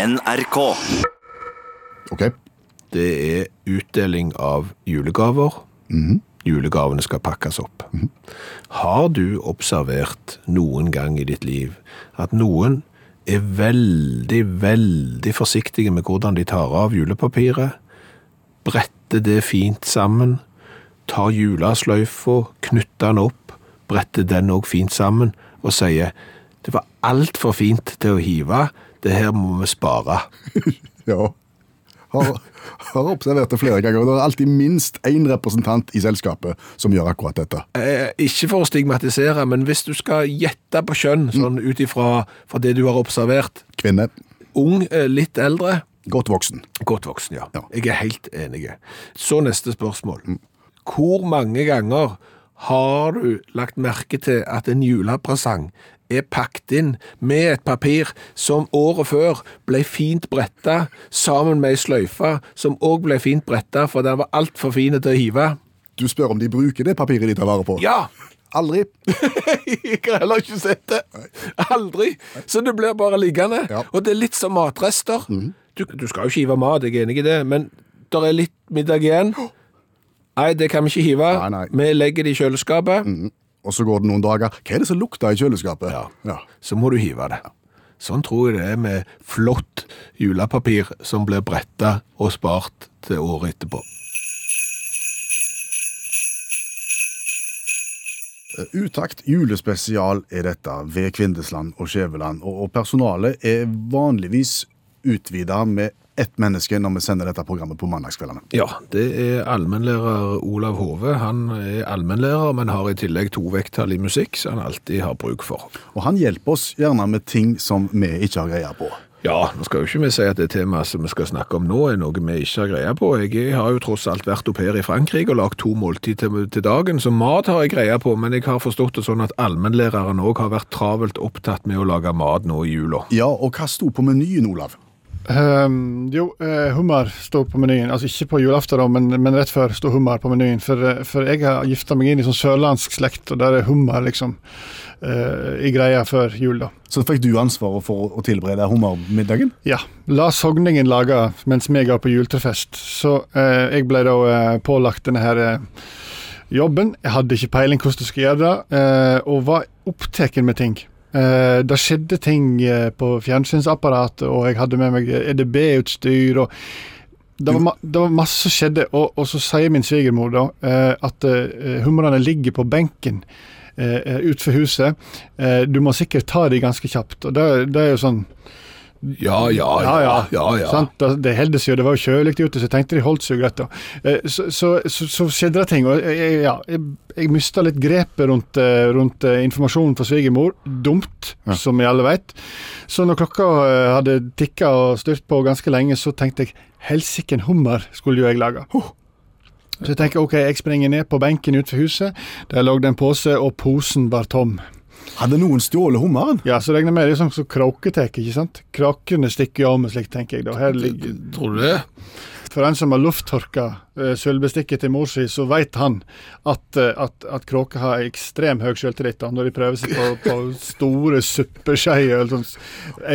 NRK. Ok. Det er utdeling av julegaver. Julegavene skal pakkes opp. Har du observert noen gang i ditt liv at noen er veldig, veldig forsiktige med hvordan de tar av julepapiret, bretter det fint sammen, tar julesløyfa, knytter den opp, bretter den òg fint sammen, og sier det var altfor fint til å hive, det her må vi spare. Ja. Har, har observert det flere ganger. Det er alltid minst én representant i selskapet som gjør akkurat dette. Eh, ikke for å stigmatisere, men hvis du skal gjette på kjønn, sånn ut ifra det du har observert, Kvinne. ung, eh, litt eldre, Godt voksen. godt voksen, ja. Ja. Jeg er helt enig. Så neste spørsmål. Hvor mange ganger har du lagt merke til at en julepresang er pakket inn med et papir som året før ble fint bretta, sammen med ei sløyfe som òg ble fint bretta, for den var altfor fin til å hive? Du spør om de bruker det papiret de tar vare på? Ja! Aldri. Jeg har heller ikke sett det. Aldri. Så det blir bare liggende. Ja. Og det er litt som matrester. Du, du skal jo ikke hive mat, jeg er enig i det, men det er litt middag igjen. Nei, det kan vi ikke hive. Nei, nei. Vi legger det i kjøleskapet. Og så går det noen dager. Hva er det som lukter i kjøleskapet? Ja. Så må du hive det. Sånn tror jeg det er med flott julepapir som blir bretta og spart til året etterpå. Utakt julespesial er dette ved Kvindesland og Skjæveland, og personalet er vanligvis utvida med ett menneske når vi sender dette programmet på mandagskveldene. Ja, det er allmennlærer Olav Hove. Han er allmennlærer, men har i tillegg to vekttall i musikk, som han alltid har bruk for. Og han hjelper oss gjerne med ting som vi ikke har greie på. Ja, nå skal jo ikke vi si at det temaet som vi skal snakke om nå er noe vi ikke har greie på. Jeg har jo tross alt vært au pair i Frankrike og lagd to måltid til, til dagen, så mat har jeg greie på, men jeg har forstått det sånn at allmennlæreren òg har vært travelt opptatt med å lage mat nå i jula. Ja, og hva sto på menyen, Olav? Ehm, jo, uh, hummer står på menyen. Altså ikke på julaften, men, men rett før står hummer på menyen. For, eh, for jeg har gifta meg inn i sånn sørlandsk slekt, og der er hummer liksom uh, i greia før jul, da. Så fikk du ansvaret for å tilberede hummermiddagen? Ja. La sogningen lage mens vi ga på juletrefest. Så uh, jeg ble da pålagt denne her jobben. Jeg hadde ikke peiling hvordan jeg skulle gjøre det, og var opptatt med ting. Eh, det skjedde ting eh, på fjernsynsapparatet, og jeg hadde med meg EDB-utstyr. og det var, det var masse som skjedde, og, og så sier min svigermor da eh, at humrene ligger på benken uh, utenfor huset. Du må sikkert ta de ganske kjapt. og det, det er jo sånn Ja, ja, ja. ja, ja, ja. Sant? Det, heldes jo, det var jo kjølig ute, så jeg tenkte de holdt seg greit. Eh, Så, så, så, så skjedde det ting. og jeg, ja, jeg, jeg mista litt grepet rundt, eh, rundt eh, informasjonen fra svigermor. Dumt, som vi alle vet. Så når klokka hadde tikka og styrt på ganske lenge, så tenkte jeg helsiken hummer skulle jo jeg lage. Så jeg tenker ok, jeg springer ned på benken utenfor huset. Der lå det en pose, og posen var tom. Hadde noen stjålet hummeren? Ja, så regner jeg med det er sånn som kråketek, ikke sant? Kråkene stikker jo av med slikt, tenker jeg da. Her ligger Tror du det? For en som har lufttørka sølvbestikket til mor si, så vet han at, eh, at, at kråker har ekstrem høy selvtillit når de prøver seg på, på store suppeskeier eller sånn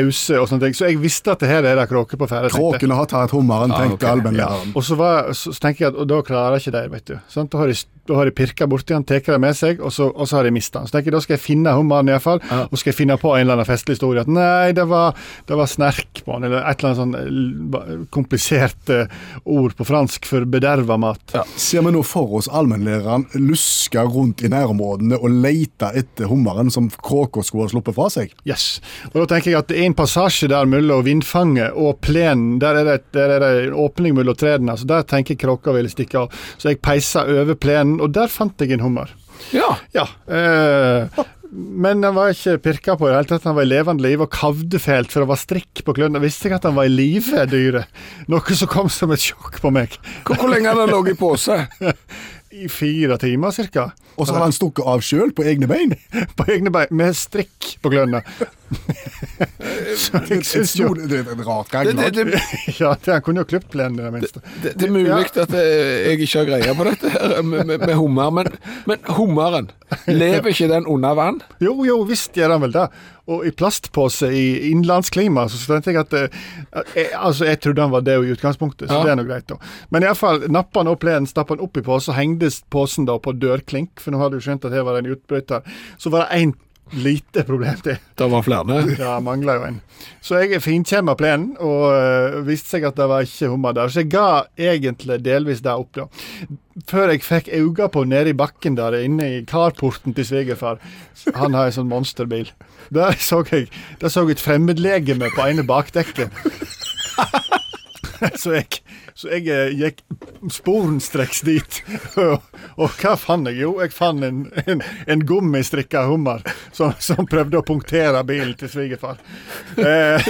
ause og sånne ting. Så jeg visste at det her er det kråker på ferde. Kråkene har tatt hummeren, Ah, tenkte ok. allmennlæreren. Og så, var, så, tenker jeg at og da klarer jeg ikke det, vet du. Sånn, Da har de, da har de pirka borti han, tatt det med seg, og så, og så har de mista han. Så tenker jeg da skal jeg finne hummeren iallfall, Ja. og skal jeg finne på en eller annen festlig historie. At nei, det var, det var snerk på han, eller et eller annet sånn eh, komplisert eh, ord på fransk for bederva mat. Ser vi nå for oss allmennlæreren luske rundt i nærområdene og lete etter hummeren som kråka skulle ha sluppet fra seg? Yes. Og da tenker jeg at det er en passasje der mellom vindfanget og plenen. Der er det, der er det en åpning mellom trærne. Så der tenker jeg kråka ville stikke av. Så jeg peisa over plenen, og der fant jeg en hummer. Ja. Ja. Eh, men han var ikke pirka på i det hele tatt. Han var i levende live og kavde fælt, for det var strikk på klørne. Visste ikke at han var i live, dyret. Noe som kom som et sjokk på meg. Hvor, hvor lenge hadde han ligget i pose? I fire timer, cirka. Og så hadde han stukket av sjøl på egne bein? På egne bein, med strikk på klørne. Jeg jo Det er et rart Det, det, ganglag. det, Ja, han kunne jo klippet plenen i det minste. det, det er mulig at eh, jeg ikke har greie på dette her med, med, med hummer, men, men hummeren, lever ikke den under vann? Jo, jo, visst gjør han vel det. Og i plastpose i innlandsklima, så tenkte jeg at eh, jeg, Altså, jeg trodde han var død i utgangspunktet, så Ja. det er nå greit, da. Men iallfall nappa han opp plenen, stappa han i posen, og hengte posen da på dørklink, for nå hadde du skjønt at her var det en utbryter. Så var det én lite problem til. Det var flere. Ja, mangla jo en. Så jeg finkjemma plenen, og øh, viste seg at det var ikke hummer der. Så jeg ga egentlig delvis det opp, da. Før jeg fikk øynene på nede i bakken der inne i carporten til svigerfar. Han har en sånn monsterbil. Der så jeg Der så et fremmedlegeme på ene bakdekket. Så jeg, så jeg eh, gikk sporenstreks dit. Og, og hva fant jeg? Jo, jeg fant en, en, en gummistrikka hummer som, som prøvde å punktere bilen til svigerfar. Eh,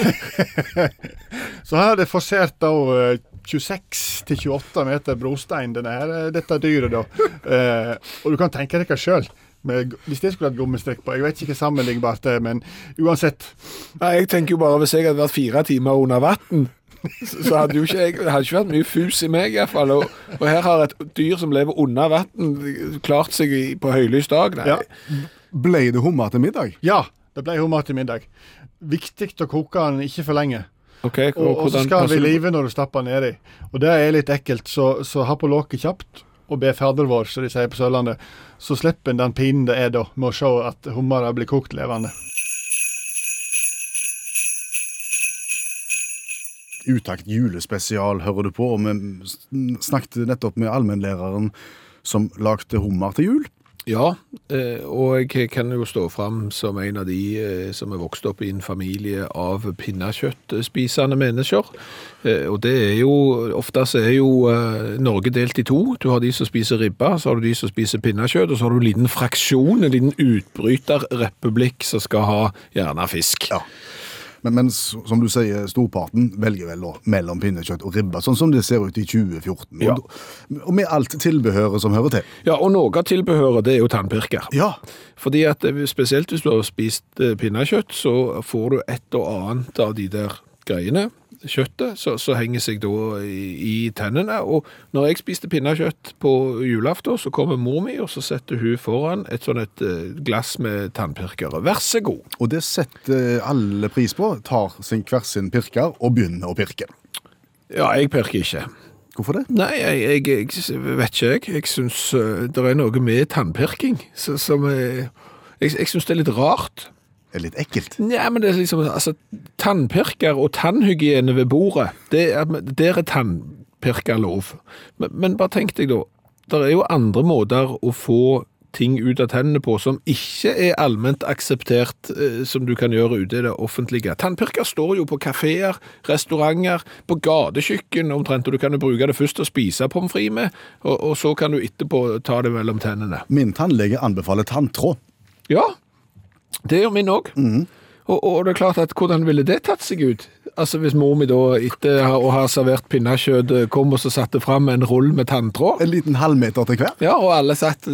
så er det forsert da eh, 26-28 meter brostein, denne her, eh, dette dyret, da. Eh, og du kan tenke deg sjøl. Hvis det skulle hatt gummistrikk på Jeg vet ikke sammenlignbart det men uansett. Nei, jeg tenker jo bare Hvis jeg hadde vært fire timer under vann, så hadde jo ikke jeg det hadde ikke vært mye fus i meg, iallfall. Og, og her har et dyr som lever under vann, klart seg i, på høylys dag. Nei. Ja. Ble det hummer til middag? Ja, det ble hummer til middag. Viktig å koke den ikke for lenge. Okay, Og, og så skal den bli live når du stapper den nedi. Og det er litt ekkelt, så, så ha på låket kjapt. Og be fader vår, som de sier på Sørlandet. Så slipper en den pinen det er da, med å se at hummeren blir kokt levende. Utakt julespesial hører du på, og vi snakket nettopp med allmennlæreren som lagde hummer til jul. Ja, eh, og jeg kan jo stå fram som en av de eh, som er vokst opp i en familie av pinnekjøttspisende mennesker. Eh, Og det er jo, ofte så er jo Norge delt i to. Du har de som spiser ribba, så har du de som spiser pinnekjøtt, og så har du en liten fraksjon, en liten utbryterrepublikk som skal ha gjerne fisk. Ja. Men, men som du sier, storparten velger vel mellom pinnekjøtt og ribba, sånn som det ser ut i 2014. Ja. Og, og med alt tilbehøret som hører til. Ja, og noe av tilbehøret det er jo tannpirker. Ja, Fordi at eh, spesielt hvis du har spist eh, pinnekjøtt, så får du et og annet av de der greiene, kjøttet, så, så henger seg da i, i tennene. Og når jeg spiste pinnekjøtt på julaften, så kommer mor mi, og så setter hun foran et sånn et eh, glass med tannpirkere. Vær så god. og det setter alle pris på. Tar sin hver sin pirker og begynner å pirke. Ja, jeg pirker ikke. Hvorfor det? Nei, jeg, jeg, jeg vet ikke jeg. Jeg syns eh, det er noe med tannpirking så- som er Jeg, jeg syns det er litt rart. Er litt ekkelt. Ja, men det er liksom, altså, tannpirker og tannhygiene ved bordet, det er, der er tannpirker lov. Men, men bare tenk deg da, det er jo andre måter å få ting ut av tennene på som ikke er allment akseptert, eh, som du kan gjøre ute i det offentlige. Tannpirker står jo på kaféer, restauranter, på gatekjøkken omtrent, og du kan jo bruke det først og spise pommes frites med, og, og så kan du etterpå ta det mellom tennene. Min tannlege anbefaler tanntråd. Ja, det gjør min òg. Og, og det er klart at hvordan ville det tatt seg ut? Altså Hvis mor mi da etter å ha- servert pinnekjøtt eh, kom og så satte fram en rull med tanntråd En liten halvmeter til hver. ja, og alle satt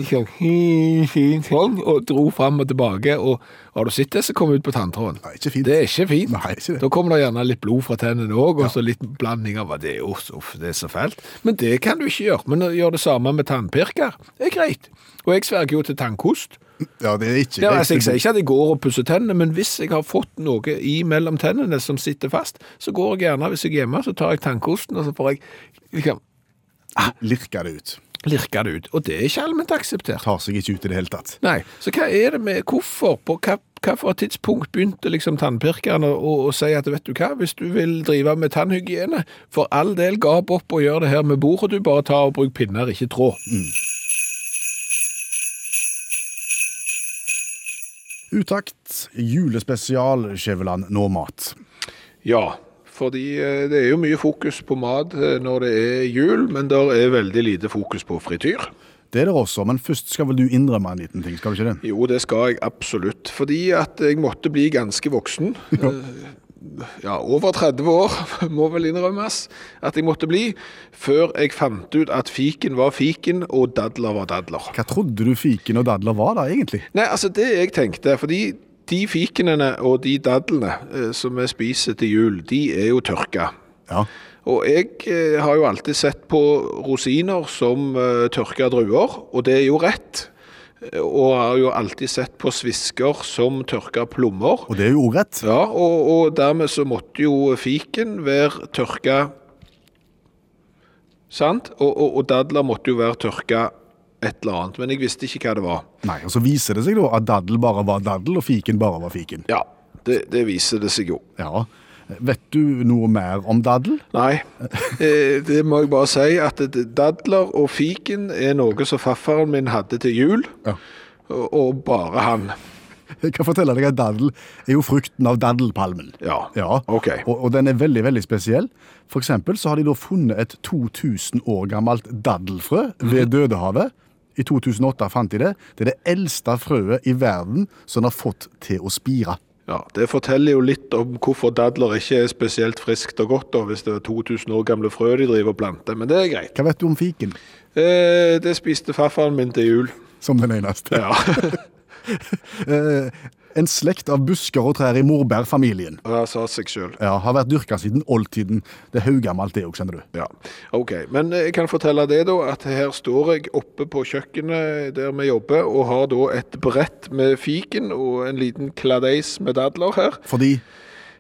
sånn, og dro fram og tilbake. Og har du sett det som kom ut på tanntråden? Nei, ikke fint. Det er ikke fint. Nei, ikke det. Da kommer det gjerne litt blod fra tennene òg, og så litt blanding av det. uff, det er så fælt. Men det kan du ikke gjøre. Men å gjøre det samme med tannpirker er greit. Og jeg sverger jo til tannkost. Ja, det er ikke Ja, altså, jeg sier ikke at jeg går og pusser tennene, men hvis jeg har fått noe i mellom tennene som sitter fast, så går jeg gjerne, hvis jeg er hjemme, så tar jeg tannkosten, og så får jeg liksom, Lirker det ut. lirke det ut. Og det er ikke allment akseptert. Tar seg ikke ut i det hele tatt. Nei, så hva er det med, hvorfor, på hva, hva for et tidspunkt begynte liksom tannpirkerne å, å si at, vet du hva, hvis du vil drive med tannhygiene, for all del gap opp og gjør det her med bordet, du bare tar og bruk pinner, ikke tråd. Utakt, julespesial, Skjæveland, nå mat. Ja, fordi eh, det er jo mye fokus på mat eh, når det er jul, men det er veldig lite fokus på frityr. Det er det også, men først skal vel du innrømme en liten ting, skal du ikke det? Jo, det skal jeg absolutt. Fordi at jeg måtte bli ganske voksen. Ja, over 30 år, må vel innrømmes, at jeg måtte bli, før jeg fant ut at fiken var fiken, og dadler var dadler. Hva trodde du fiken og dadler var da, egentlig? Nei, altså det jeg tenkte, fordi de fikenene og de dadlene eh, som vi spiser til jul, de er jo tørka. Ja. Og jeg eh, har jo alltid sett på rosiner som eh, tørka druer, og det er jo rett. Og har jo alltid sett på svisker som tørka plommer. Og det er jo ordrett. Ja, og, og dermed så måtte jo fiken være tørka Sant? Og, og, og dadler måtte jo være tørka et eller annet, men jeg visste ikke hva det var. Nei, Og så viser det seg da at daddel bare var daddel, og fiken bare var fiken. Ja, det, det viser det seg jo. Ja. Vet du noe mer om daddel? Nei, eh, det må jeg bare si at dadler og fiken er noe som farfaren min hadde til jul, Ja. og, og bare han. Jeg kan fortelle deg at daddel er jo frukten av daddelpalmen. Ja, Ja, ok. og, og den er veldig, veldig spesiell. For eksempel så har de da funnet et 2000 år gammelt daddelfrø ved Dødehavet. I 2008 fant de det. Det er det eldste frøet i verden som har fått til å spire. Ja, Det forteller jo litt om hvorfor dadler ikke er spesielt friskt og godt, da, hvis det er 2000 år gamle frø de driver og planter, men det er greit. Hva vet du om fiken? Eh, det spiste farfaren min til jul. Som den eneste. Ja, Eh, en slekt av busker og trær i Morbær-familien. og sa seg sjøl. Ja, har vært dyrka siden oldtiden. Det er haugammalt det òg, skjønner du. Ja, ok. Men jeg kan fortelle det da, at her står jeg oppe på kjøkkenet der vi jobber, og har da et brett med fiken og en liten kladeis med dadler her. Fordi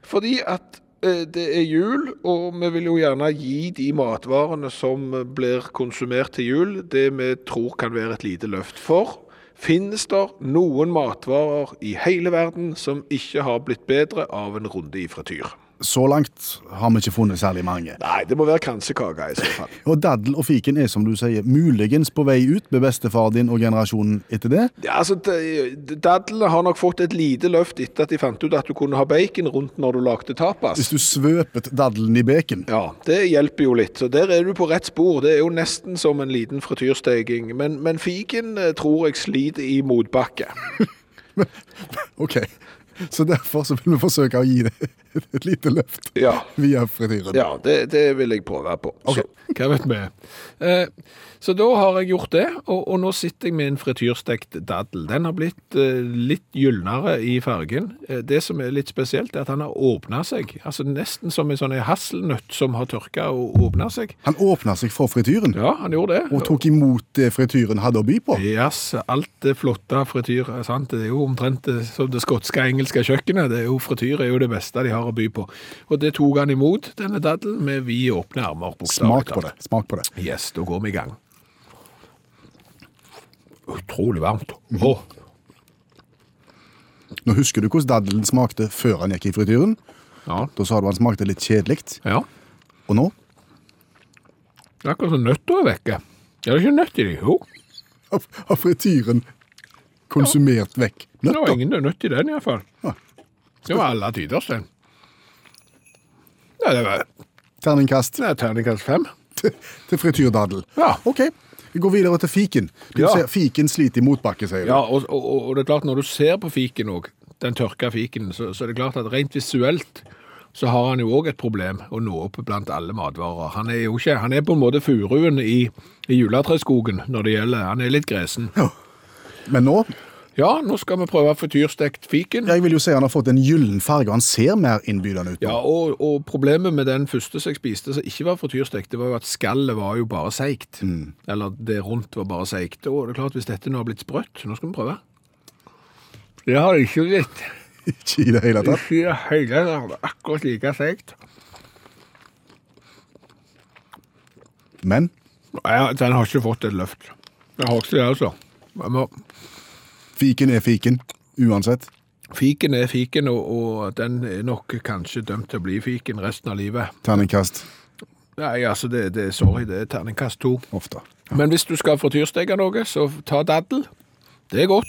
Fordi at eh, det er jul, og vi vil jo gjerne gi de matvarene som blir konsumert til jul, det vi tror kan være et lite løft for. Finnes det noen matvarer i hele verden som ikke har blitt bedre av en runde i frityr? Så langt har vi ikke funnet særlig mange. Nei, det må være kransekake i så fall. Og daddel og fiken er, som du sier, muligens på vei ut med bestefar din og generasjonen etter det. Ja, altså, Dadlene har nok fått et lite løft etter at de fant ut at du kunne ha bacon rundt når du lagde tapas. Hvis du svøpet daddelen i bacon. Ja, det hjelper jo litt. Så der er du på rett spor. Det er jo nesten som en liten frityrsteking. Men, men fiken eh, tror jeg sliter i motbakke. Ok, så derfor så vil vi forsøke å gi det et lite løft Ja, via frityren. ja det, det vil jeg prøve på. Ok. Så, hva vet vi? Eh, så da har jeg gjort det, og, og nå sitter jeg med en frityrstekt daddel. Den har blitt eh, litt gylnere i fargen. Eh, det som er litt spesielt, er at han har åpna seg. Altså nesten som en sånn hasselnøtt som har tørka og åpna seg. Han åpna seg for frityren Ja, han gjorde det. og tok imot det frityren hadde å by på. Yes, alt det flotte frityr sant. Det er jo omtrent det, som det skotske engelske kjøkkenet. Det er jo Frityr er jo det beste de har å by på. Og det tok han imot, denne daddelen, med vide åpne armer. Smak på det. Smak på det. Yes, da går vi i gang. Utrolig varmt. Åh, Nå husker du hvordan daddelen smakte før han gikk i frityren. ja, Da sa du han smakte litt kjedelig. ja. Og nå Det er akkurat som nøtta er vekke. Er det ikke nøtt i det? Jo, har har frityren konsumert vekk det var ingen nøtt i den i hvert fall. Ja. Det var alle tiders, den. Ja, det var Terningkast det er terningkast fem. til, til frityrdaddel. Ja. OK. Vi går videre til fiken. Du Ja. ser Fiken sliter i motbakke, sier du. Ja, og, og, og det er klart, når du ser på fiken òg, den tørka fiken, så, så er det klart at rent visuelt så har han jo òg et problem å nå opp blant alle matvarer. Han er jo ikke, han er på en måte furuen i, i juletreskogen når det gjelder Han er litt gresen. Men nå Ja, nå skal vi prøve frityrstekt fiken. jeg vil jo si han har fått en gyllen farge, og han ser mer innbydende ut. nå. Ja, og, og problemet med den første som jeg spiste som ikke var frityrstekt, det var jo at skallet var jo bare seigt. Eller det rundt var bare seigt. Og det er klart, hvis dette nå har blitt sprøtt, nå skal vi prøve. Det har det ikke blitt. Ikke i det hele tatt. Ikke i det hele tatt. Akkurat like seigt. Men Ja, den har ikke fått et løft. Jeg har ikke det, altså. Jeg må- fiken er fiken, uansett. Fiken er fiken, og, og den er nok kanskje dømt til å bli fiken resten av livet. Terningkast Nei, altså, det, det, sorry, det er terningkast to. ofte. Men hvis du skal frityrsteke noe, så ta daddel. Det er godt.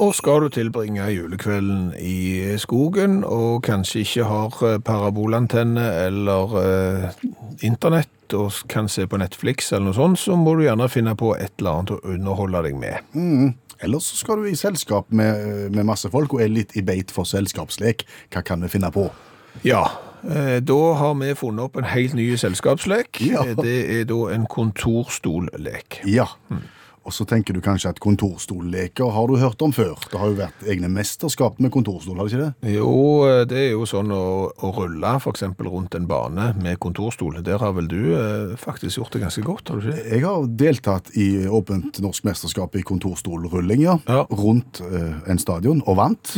Og skal du tilbringe julekvelden i skogen, og kanskje ikke har eh, parabolantenne eller eh, internett, og kan se på Netflix eller noe sånt, så må du gjerne finne på et eller annet å underholde deg med. Ellers så skal du i selskap med, med masse folk og er litt i beit for selskapslek. Hva kan vi finne på? Ja, eh, da har vi funnet opp en helt ny selskapslek. Ja. Eh, Det er da en kontorstollek. Ja. Og så tenker du kanskje at kontorstolleker har du hørt om før. Det har jo vært egne mesterskap med kontorstol, har det ikke det? Jo, det er jo sånn å, å rulle f.eks. rundt en bane med kontorstol. Der har vel du eh, faktisk gjort det ganske godt, har du ikke? Jeg har deltatt i åpent norsk mesterskap i kontorstolrulling, ja. Ja. Rundt eh, en stadion, og vant.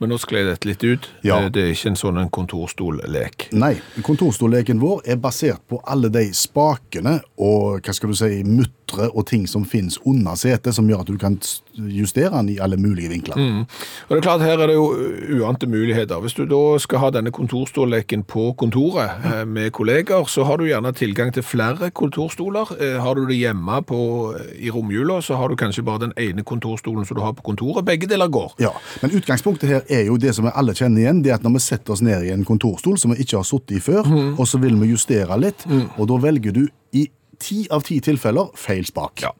Men nå skled dette litt ut. Ja. Det, er ikke en sånn en kontorstollek. Nei, kontorstolleken vår er basert på alle de spakene og hva skal du si, mutre og ting som finnes under setet, som gjør at du kan justere den i alle mulige vinkler. Og det er klart, Her er det jo uante muligheter. Hvis du da skal ha denne kontorstolleken på kontoret eh, med kolleger, så har du gjerne tilgang til flere kontorstoler. Eh, Har du det hjemme på, i romjula, så har du kanskje bare den ene kontorstolen som du har på kontoret. Begge deler går. Ja, Men utgangspunktet her er jo det som vi alle kjenner igjen. Det at når vi setter oss ned i en kontorstol som vi ikke har sittet i før, og så vil vi justere litt, og da velger du i ti av ti tilfeller feil spak. Ja.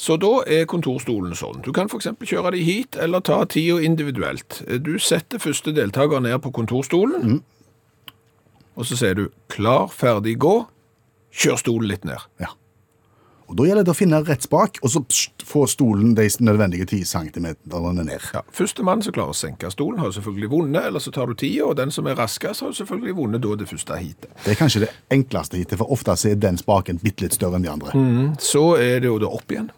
Så da er kontorstolen sånn. Du kan f.eks. kjøre de hit, eller ta tida individuelt. Du setter første deltaker ned på kontorstolen, og så sier du 'klar, ferdig, gå'. Kjør stolen litt ned. Ja. Og Da gjelder det å finne rett spak, og så få stolen de nødvendige 10 centimeterne ned. Ja, Førstemann som klarer å senke stolen, har selvfølgelig vunnet, eller så tar du tida, og den som er raskest, har selvfølgelig vunnet da det første heatet. Det er kanskje det enkleste heatet, for ofte er den spaken bitte litt større enn de andre. Så er det jo da opp igjen.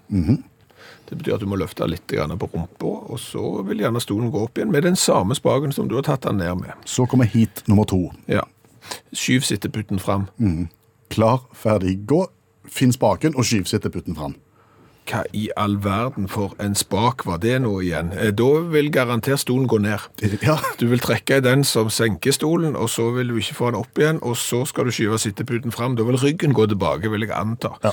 Det betyr at du må løfte litt på rumpa, og så vil gjerne stolen gå opp igjen med den samme spaken som du har tatt den ned med. Så kommer heat nummer to. Ja. Skyv sitteputten fram. Klar, ferdig, gå. Finn spaken og skyv sitteputten fram. Hva i all verden for en spak var det nå igjen? Eh, Da vil garantert stolen gå ned. Ja, Du vil trekke i den som senker stolen, og så vil du ikke få den opp igjen, og så skal du skyve sitteputen fram. Da vil ryggen gå tilbake, vil jeg anta. Ja.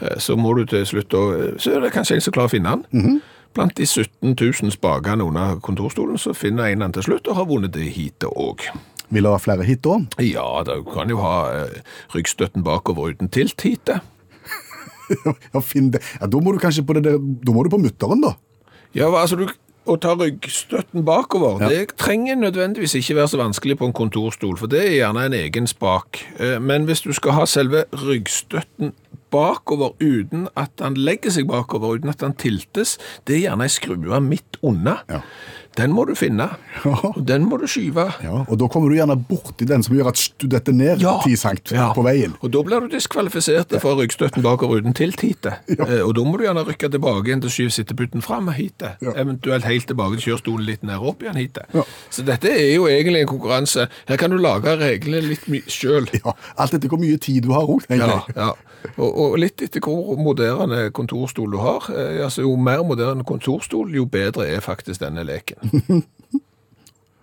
Eh, Så må du til slutt, da- så er det kanskje en som klarer å finne den. Blant de 17 000 spakene under kontorstolen, så finner en den til slutt, og har vunnet det heatet òg. Vil det være flere hit da? Ja, du kan jo ha eh, ryggstøtten bakover uten tilt-heatet. Ja, finn det. Ja, da må du kanskje på det der, da må du på mutteren da. Ja, altså du, å ta ryggstøtten bakover, Ja. det trenger nødvendigvis ikke være så vanskelig på en kontorstol, for det er gjerne en egen spak. Eh, Men hvis du skal ha selve ryggstøtten bakover uten at den legger seg bakover, uten at den tiltes, det er gjerne ei skrue midt unna. Ja. Den må du finne, Ja. og den må du skyve. Ja, og da kommer du gjerne borti den som gjør at du detter ned 10 cent Ja. på veien. Og da blir du diskvalifisert fra ryggstøtten bakover uten tilthite. Eh, Og da må du gjerne rykke tilbake igjen til skyv sitteputten fram hit. Ja. Eventuelt helt tilbake til kjørstolen litt ned opp igjen hit. Ja. Så dette er jo egentlig en konkurranse. Her kan du lage reglene litt sjøl. Ja, alt etter hvor mye tid du har òg, Ja, egentlig. ja. Og, og litt etter hvor moderne kontorstol du har. Eh, altså Jo mer moderne kontorstol, jo bedre er faktisk denne leken.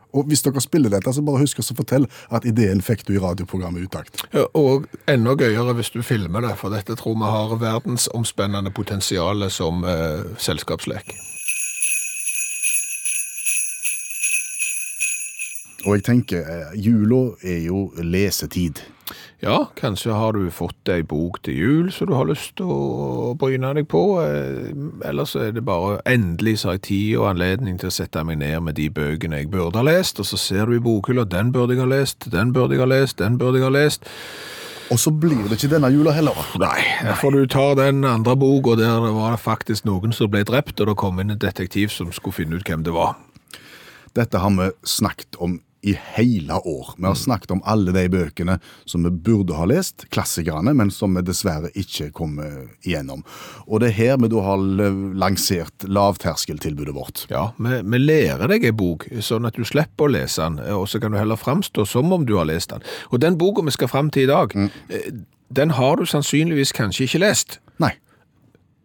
Og hvis dere spiller dette, så bare husk å fortelle at ideen fikk du i radioprogrammet Utakt. Ja, Og enda gøyere hvis du filmer det, for dette tror vi har verdensomspennende potensial som eh, selskapslek. Og jeg tenker, eh, jula er jo lesetid. Ja, kanskje har du fått ei bok til jul som du har lyst til å bryne deg på. eh, Ellers er det bare endelig så har jeg tid og anledning til å sette meg ned med de bøkene jeg burde ha lest, og så ser du i bokhylla den burde jeg ha lest, den burde jeg ha lest, den burde jeg ha lest. Og så blir det ikke denne jula heller. Nei, for du tar den andre boka der det var faktisk noen som ble drept, og det kom inn en detektiv som skulle finne ut hvem det var. Dette har vi snakket om i hele år. Vi har snakket om alle de bøkene som vi burde ha lest, klassikerne, men som vi dessverre ikke kommer igjennom. Og det er her vi da har lansert lavterskeltilbudet vårt. Ja, vi, vi lærer deg en bok, sånn at du slipper å lese den, og så kan du heller framstå som om du har lest den. Og den boka vi skal fram til i dag, mm. den har du sannsynligvis kanskje ikke lest.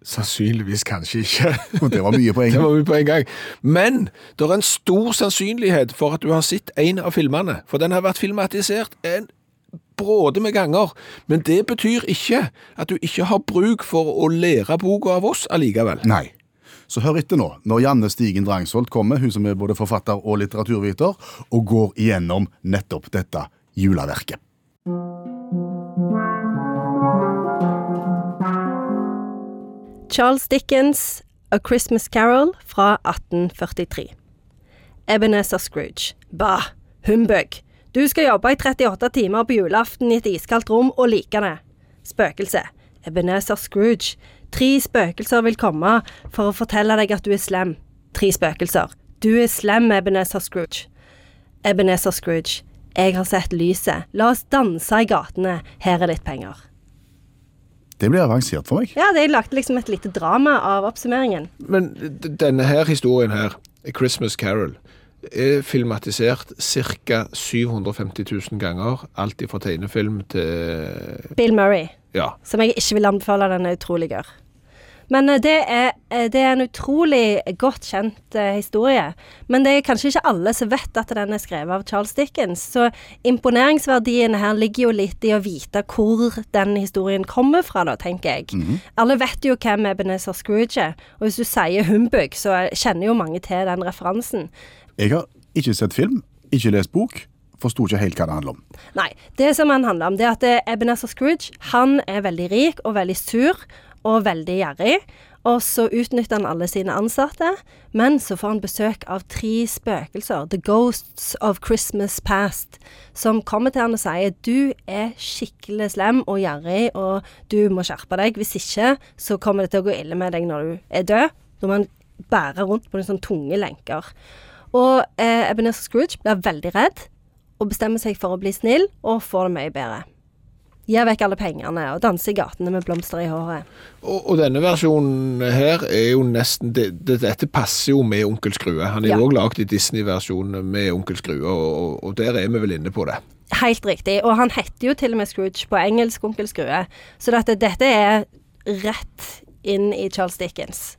Sannsynligvis kanskje ikke. og det var mye på en Det var mye på en gang. Men det er en stor sannsynlighet for at du har sett en av filmene, for den har vært filmatisert en bråde med ganger. Men det betyr ikke at du ikke har bruk for å lære boka av oss allikevel. Nei. Så hør etter nå, når Janne Stigen Drangsholt kommer, hun som er både forfatter og litteraturviter, og går igjennom nettopp dette juleverket. Charles Dickens' A Christmas Carol fra 1843. Ebenezer Scrooge. Bah, humbug. Du skal jobbe i 38 timer på julaften i et iskaldt rom og like det. Spøkelse. Ebenezer Scrooge. Tre spøkelser vil komme for å fortelle deg at du er slem. Tre spøkelser. Du er slem, Ebenezer Scrooge. Ebenezer Scrooge, jeg har sett lyset. La oss danse i gatene. Her er litt penger. Det blir avansert for meg. Ja, de lagde liksom et lite drama av oppsummeringen. Men denne her historien her, Christmas Carol, er filmatisert ca. 750 000 ganger. Alt fra tegnefilm til Bill Murray, Ja. som jeg ikke vil anbefale, den er utrolig gørr. Men eh, det er, eh, det er en utrolig godt kjent eh, historie. Men det er kanskje ikke alle som vet at den er skrevet av Charles Dickens. Så imponeringsverdien her ligger jo litt i å vite hvor den historien kommer fra, da, tenker jeg. Alle vet jo hvem Ebenezer Scrooge er. Og hvis du sier humbug, så kjenner jo mange til den referansen. Jeg har ikke sett film, ikke lest bok, forsto ikke helt hva det handler om. Nei, det som han handler om, det er at Ebenezer Scrooge, han er veldig rik og veldig sur og veldig gjerrig. Og så utnytter han alle sine ansatte, men så får han besøk av tre spøkelser, The Ghosts of Christmas Past, som kommer til han og sier du er skikkelig slem og gjerrig, og du må skjerpe deg. Hvis ikke, så kommer det til å gå ille med deg når du er død. Da må han bære rundt på noen sånne tunge lenker. Og eh, Ebenezer Scrooge blir veldig redd og bestemmer seg for å bli snill og får det mye bedre. Gir vekk alle pengene og danser i gatene med blomster i håret. Og, og denne versjonen her er jo nesten det, det, Dette passer jo med Onkel Skrue. Han er Ja. jo òg lagd i Disney-versjonen med Onkel Skrue, og, og, der er vi vel inne på det. Helt riktig. Og han heter jo til og med Scrooge på engelsk, onkel Skrue. Så dette, dette er rett inn i Charles Dickens.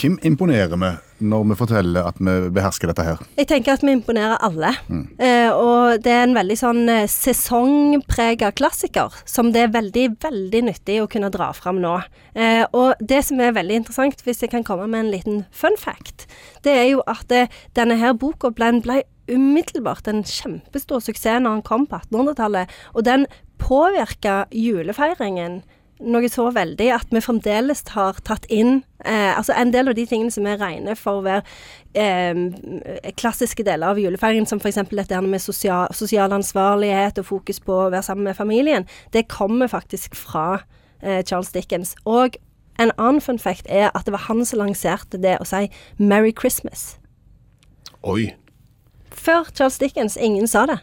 Hvem imponerer vi når vi forteller at vi behersker dette her? Jeg tenker at vi imponerer alle. Eh, og det er en veldig sånn eh, sesongprega klassiker, som det er veldig, veldig nyttig å kunne dra fram nå. Eh, og det som er veldig interessant, hvis jeg kan komme med en liten fun fact, det er jo at det, denne her boka ble, ble umiddelbart en kjempestor suksess når den kom på 1800-tallet, og den påvirka julefeiringen noe så veldig at vi fremdeles har tatt inn eh, altså en del av de tingene som vi regner for å være eh, klassiske deler av julefeiringen, som f.eks. dette med sosial, sosial ansvarlighet og fokus på å være sammen med familien, det kommer faktisk fra eh, Charles Dickens. Og en annen fun fact er at det var han som lanserte det å si 'Merry Christmas'. Oi. Før Charles Dickens, ingen sa det.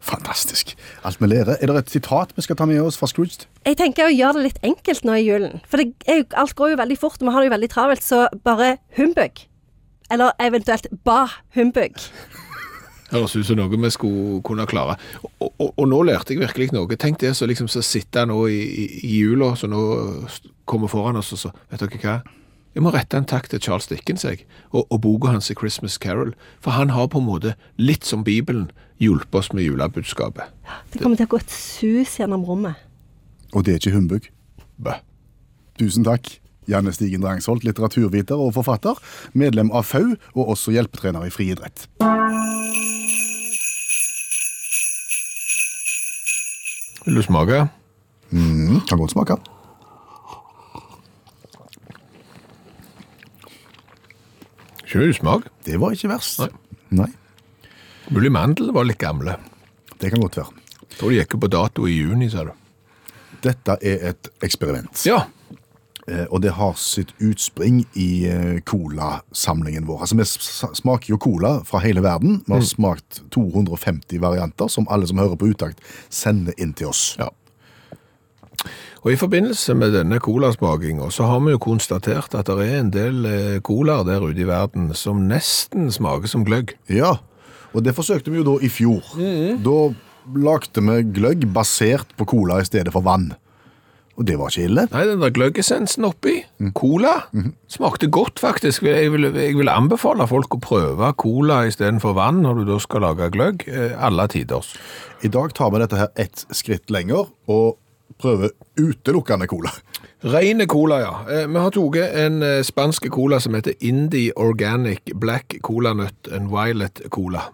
Fantastisk. Alt vi lærer. Er det et sitat vi skal ta med oss fra Scrooge? Jeg tenker å gjøre det litt enkelt nå i julen. For det er jo, alt går jo veldig fort, og vi har det jo veldig travelt, så bare humbug. Eller eventuelt ba humbug. Høres ut som noe vi skulle kunne klare. Og, og, og nå lærte jeg virkelig noe. Tenk det så liksom så sitte nå i, i, i jula, så nå kommer foran oss og så Vet dere hva? Jeg må rette en takk til Charles Dickens jeg, og, og boka hans i Christmas Carol. For han har på en måte, litt som Bibelen, hjulpet oss med julebudskapet. Det kommer til å gå et sus gjennom rommet. Og det er ikke humbug. Bø. Tusen takk. Janne Stigen Drangsholt, litteraturviter og forfatter, medlem av FAU og også hjelpetrener i friidrett. Vil du smake? Mm, kan godt smake. Ikke usmak. Det var ikke verst. Nei. Nei. Mulig mandel var litt gamle. Det kan godt være. Tror de gikk på dato i juni, sa du. Dette er et eksperiment. Ja. Eh, Og det har sitt utspring i eh, colasamlingen vår. Altså, Vi smaker jo cola fra hele verden. Vi har smakt 250 varianter, som alle som hører på Utakt, sender inn til oss. Ja. Og I forbindelse med denne colasmakinga så har vi jo konstatert at det er en del eh, colaer der ute i verden som nesten smaker som gløgg. Ja, og det forsøkte vi jo da i fjor. Da lagde vi gløgg basert på cola i stedet for vann. Og det var ikke ille. Nei, den der gløggessensen oppi, cola, smakte godt faktisk. Jeg vil, jeg vil anbefale folk å prøve cola istedenfor vann når du da skal lage gløgg. eh, Alle tiders. I dag tar vi dette her ett skritt lenger og prøver utelukkende cola. Rene cola, ja. Eh, Vi har tatt en eh, spansk cola som heter Indie Organic Black Cola Nut and Violet Cola.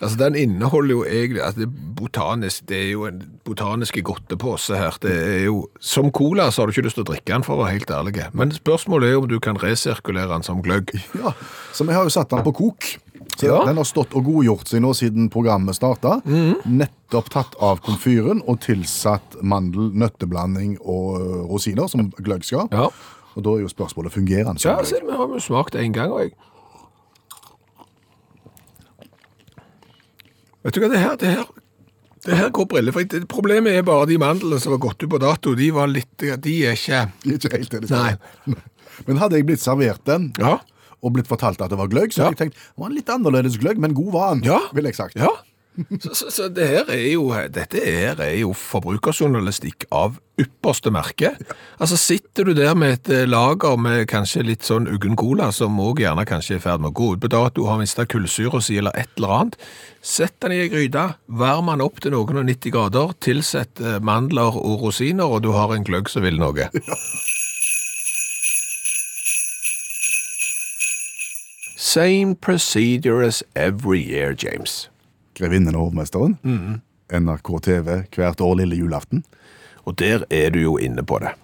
Altså, Den inneholder jo egentlig at det, botanisk, det er jo en botaniske godtepose her. Det er jo, Som cola så har du ikke lyst til å drikke den, for å være helt ærlig. Men spørsmålet er om du kan resirkulere den som gløgg. Ja, Så vi har jo satt den på kok. Så Ja. Den har stått og godgjort seg nå siden programmet starta. Nettopp tatt av komfyren og tilsatt mandel, nøtteblanding og rosiner, som gløgg skal. Ja. Og da er jo spørsmålet fungerer den Ja, så vi har jo smakt en gang, og jeg Vet du hva, det her, det her, det her går briller, Det- Problemet er bare de mandlene som var gått ut på dato. De var litt De er ikke Ikke helt det Nei. Men hadde jeg blitt servert den, Ja. og blitt fortalt at det var gløgg, så Ja. hadde jeg tenkt det var en litt annerledes gløgg, men god var den, Ja. ville jeg sagt. Ja. Så, så, så det her er jo, dette her er jo forbrukerjournalistikk av ypperste merke. Altså Sitter du der med et eh, lager med kanskje litt sånn uggen cola, som òg gjerne kanskje er i ferd med å gå ut på dato, har mista kullsyra si eller et eller annet, sett den i ei gryte, varm den opp til noen og 90 grader, tilsett eh, mandler og rosiner, og du har en gløgg som vil noe. Same procedure as every year, James. Grevinnen og hovmesteren. Mm. NRK TV hvert år lille julaften. Og der er du jo inne på det.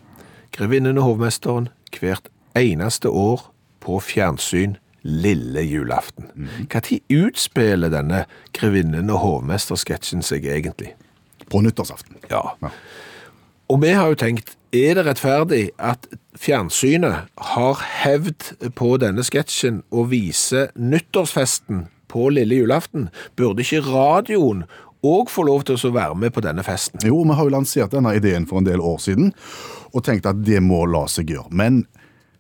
Grevinnen og hovmesteren hvert eneste år på fjernsyn lille julaften. Hva tid utspiller denne grevinnen og hovmester-sketsjen seg egentlig? På nyttårsaften. Ja. Ja. Og vi har jo tenkt, er det rettferdig at fjernsynet har hevd på denne sketsjen å vise nyttårsfesten på lille julaften? Burde ikke radioen òg få lov til å være med på denne festen? Jo, vi har jo lansert denne ideen for en del år siden, og tenkt at det må la seg gjøre. Men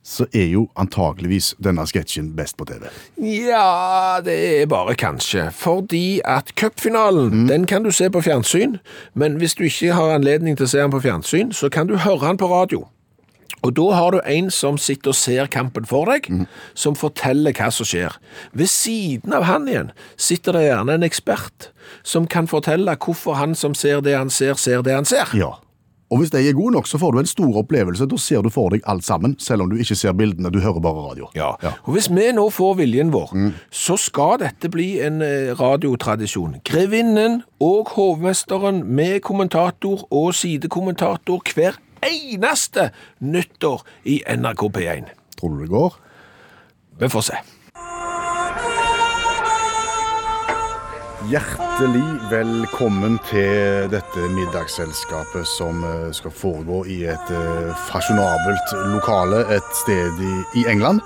så er jo antakeligvis denne sketsjen best på TV. Ja, det er bare kanskje. Fordi at cupfinalen, den kan du se på fjernsyn, men hvis du ikke har anledning til å se den på fjernsyn, så kan du høre den på radio. Og da har du en som sitter og ser kampen for deg, som forteller hva som skjer. Ved siden av han igjen sitter det gjerne en ekspert som kan fortelle hvorfor han som ser det han ser, ser det han ser. Ja. Og hvis de er gode nok, så får du en stor opplevelse. Da ser du for deg alt sammen, selv om du ikke ser bildene, du hører bare radio. Ja. Og hvis vi nå får viljen vår, så skal dette bli en eh, radiotradisjon. Grevinnen og hovmesteren med kommentator og sidekommentator hver eneste nyttår i NRK P1. Tror du det går? Vi får se. Hjertelig velkommen til dette middagsselskapet som eh, skal foregå i et eh, fasjonabelt lokale et sted i, i England.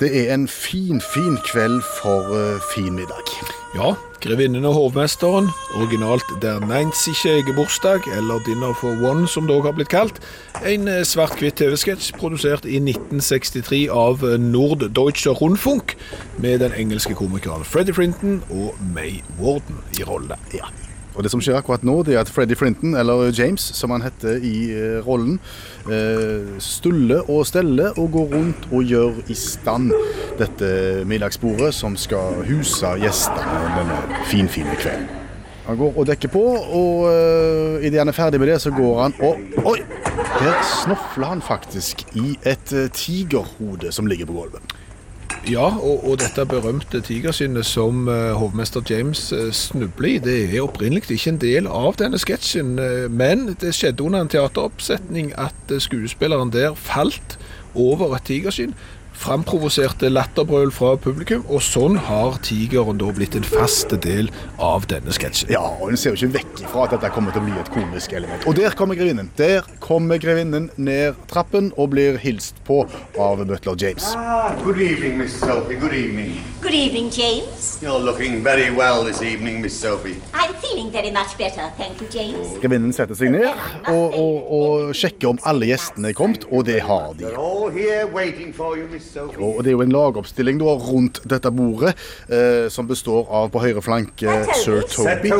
Det er en fin, fin kveld for uh, fin middag. Ja, Grevinnen og hovmesteren, originalt Der Neinzige bursdag', eller Dinner for One som det også har blitt kalt. En eh, svart-hvitt TV-sketsj produsert i 1963 av eh, Norddeutscher Rundfunk, med den engelske komikeren Freddy Frinton og May Warden i rolle. Ja. Og det som skjer akkurat nå, det er at Freddie Frinton, eller James, som han heter i eh, rollen, eh, stuller og steller og går rundt og gjør i stand dette middagsbordet som skal huse gjestene denne finfine kvelden. Han går og dekker på, og uh, idet han er ferdig med det, så går han og Oi! Der snofler han faktisk i et tigerhode som ligger på gulvet. Ja, og, og dette berømte tigerskinnet som eh, hovmester James uh, snubler i, det er opprinnelig ikke en del av denne sketsjen, eh, men det skjedde under en teateroppsetning at eh, skuespilleren der falt over et tigerskinn, framprovoserte latterbrøl fra publikum, og sånn har tigeren da blitt en fast del av denne sketsjen. Ja, og en ser jo ikke vekk ifra at dette kommer til å bli et komisk element. Og der kommer grevinnen. Der kommer grevinnen ned trappen og blir hilst på av butler James. Ah, good evening, Miss Sophie. Good evening. Good evening, James. You're looking very well this evening, Miss Sophie. I'm feeling very much better, thank you, James. Grevinnen setter seg ned og, og, og sjekker om alle gjestene er kommet, og det har de. They're all here waiting for you, Miss Sophie. Og det er jo en lagoppstilling da, rundt dette bordet, eh, som består av på høyre flanke Sir Toby.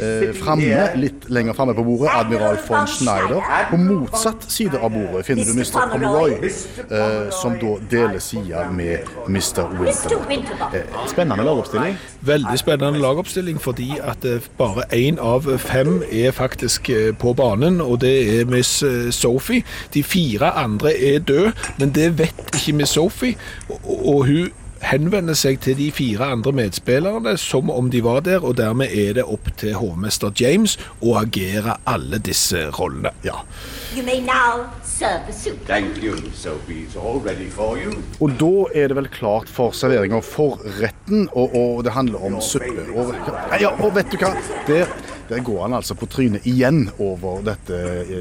Eh, framme, litt lenger framme på bordet, admiral von Schneider. På motsatt side av bordet finner du Mr. Pomeroy, eh, som da deler side med Mr. Winterbotham. Eh, spennende lagoppstilling. Veldig spennende lagoppstilling, fordi at eh, bare én av fem er faktisk eh, på banen, og det er Miss eh, Sophie. De fire andre er døde, men det vet ikke Miss Sophie, og, og hun henvender seg til de fire andre medspillerne som om de var der, og dermed er det opp til hovmester James å agere alle disse rollene. Ja. You may serve the soup. Thank you, Miss Sophie. All ready for you. Og da er det vel klart for servering av forretten, og, og det handler om suppe. Og, ja, og vet du hva? Der Der går han altså på trynet igjen over dette,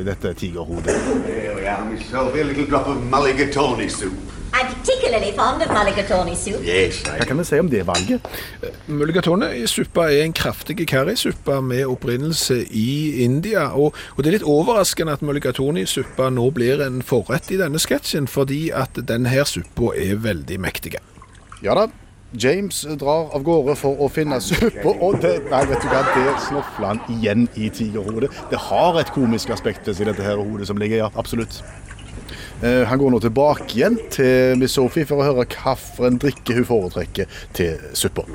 dette tigerhodet. I'm particularly fond of mulligatawny soup. Yes, Hva kan vi si om det valget? Mulligatawny-suppa er en kraftig karrisuppe med opprinnelse i India. Og, og det er litt overraskende at mulligatawny-suppa nå blir en forrett i denne sketsjen, fordi at denne suppa er veldig mektig. Ja da. James drar av gårde for å finne suppa, og det, nei, vet du hva, det snofler han igjen i tigerhodet. Det har et komisk aspekt seg, dette her hodet som ligger, ja, absolutt. Eh, han går nå tilbake igjen til Miss Sophie for å høre hvilken drikke hun foretrekker til suppa.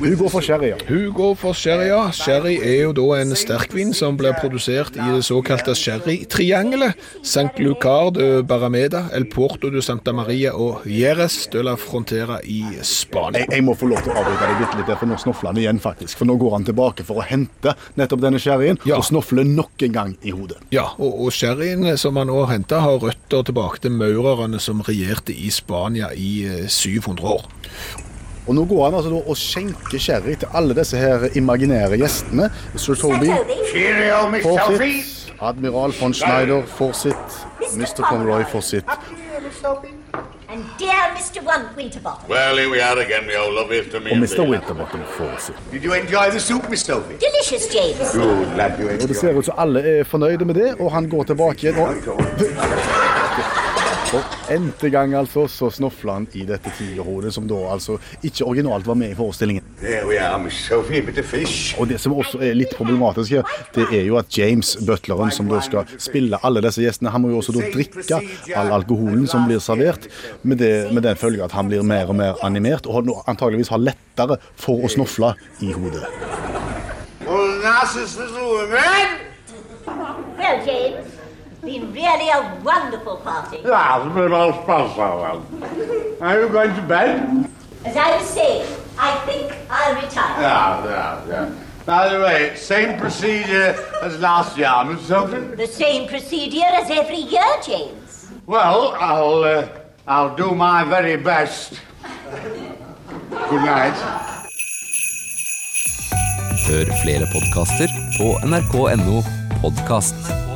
Hun går for sherry, ja. Hun går for sherry, ja. Sherry er jo da en sterkvin som blir produsert i det såkalte sherrytriangelet. St. Lucar de Barameda, El Porto de Santa Maria og Jerez de la Frontera i Spania. Jeg, jeg må få lov til å avbryte deg bitte litt, der, for nå snofler han igjen, faktisk. For nå går han tilbake for å hente nettopp denne sherryen, Ja. og snofler nok en gang i hodet. Ja, og, og sherryen som han nå henter, har røtter tilbake til maurerne som regjerte i Spania i eh, 700 år. Og nå går han altså da og skjenker sherry til alle disse her imaginære gjestene. Sir Toby får sitt, Admiral von Schneider får sitt, Mr. Conroy får sitt. and dear Mr. Winterbottom. Well, here we are again, my old love after me. Og Mr. Winterbottom får sitt. Did you enjoy the soup, Miss Sophie? Delicious, James. Good, lad, you Og det ser ut som alle er fornøyde med det, og han går tilbake igjen. Og for n-te gang altså, så snofler han i dette tigerhodet, som da altså ikke originalt var med i forestillingen. There we are, Miss Sophie, a bit of fish. Og det som også er litt problematisk her, det er jo at James, butleren, som da skal spille alle disse gjestene, han må jo også da drikke all alkoholen som blir servert, med, det, med den følge at han blir mer og mer animert, og antageligvis har lettere for å snofle i hodet. Well, Narcissus little man. Well, James, been really a wonderful party. Ah, it's been all special. Are you going to bed? As I was saying, I think I'll retire. Yeah, yeah, yeah. By the way, same procedure as last year, Miss Sophie. The same procedure as every year, James. Well, I'll, uh, I'll do my very best. Good night. Hør flere podkaster på nrk.no podkast.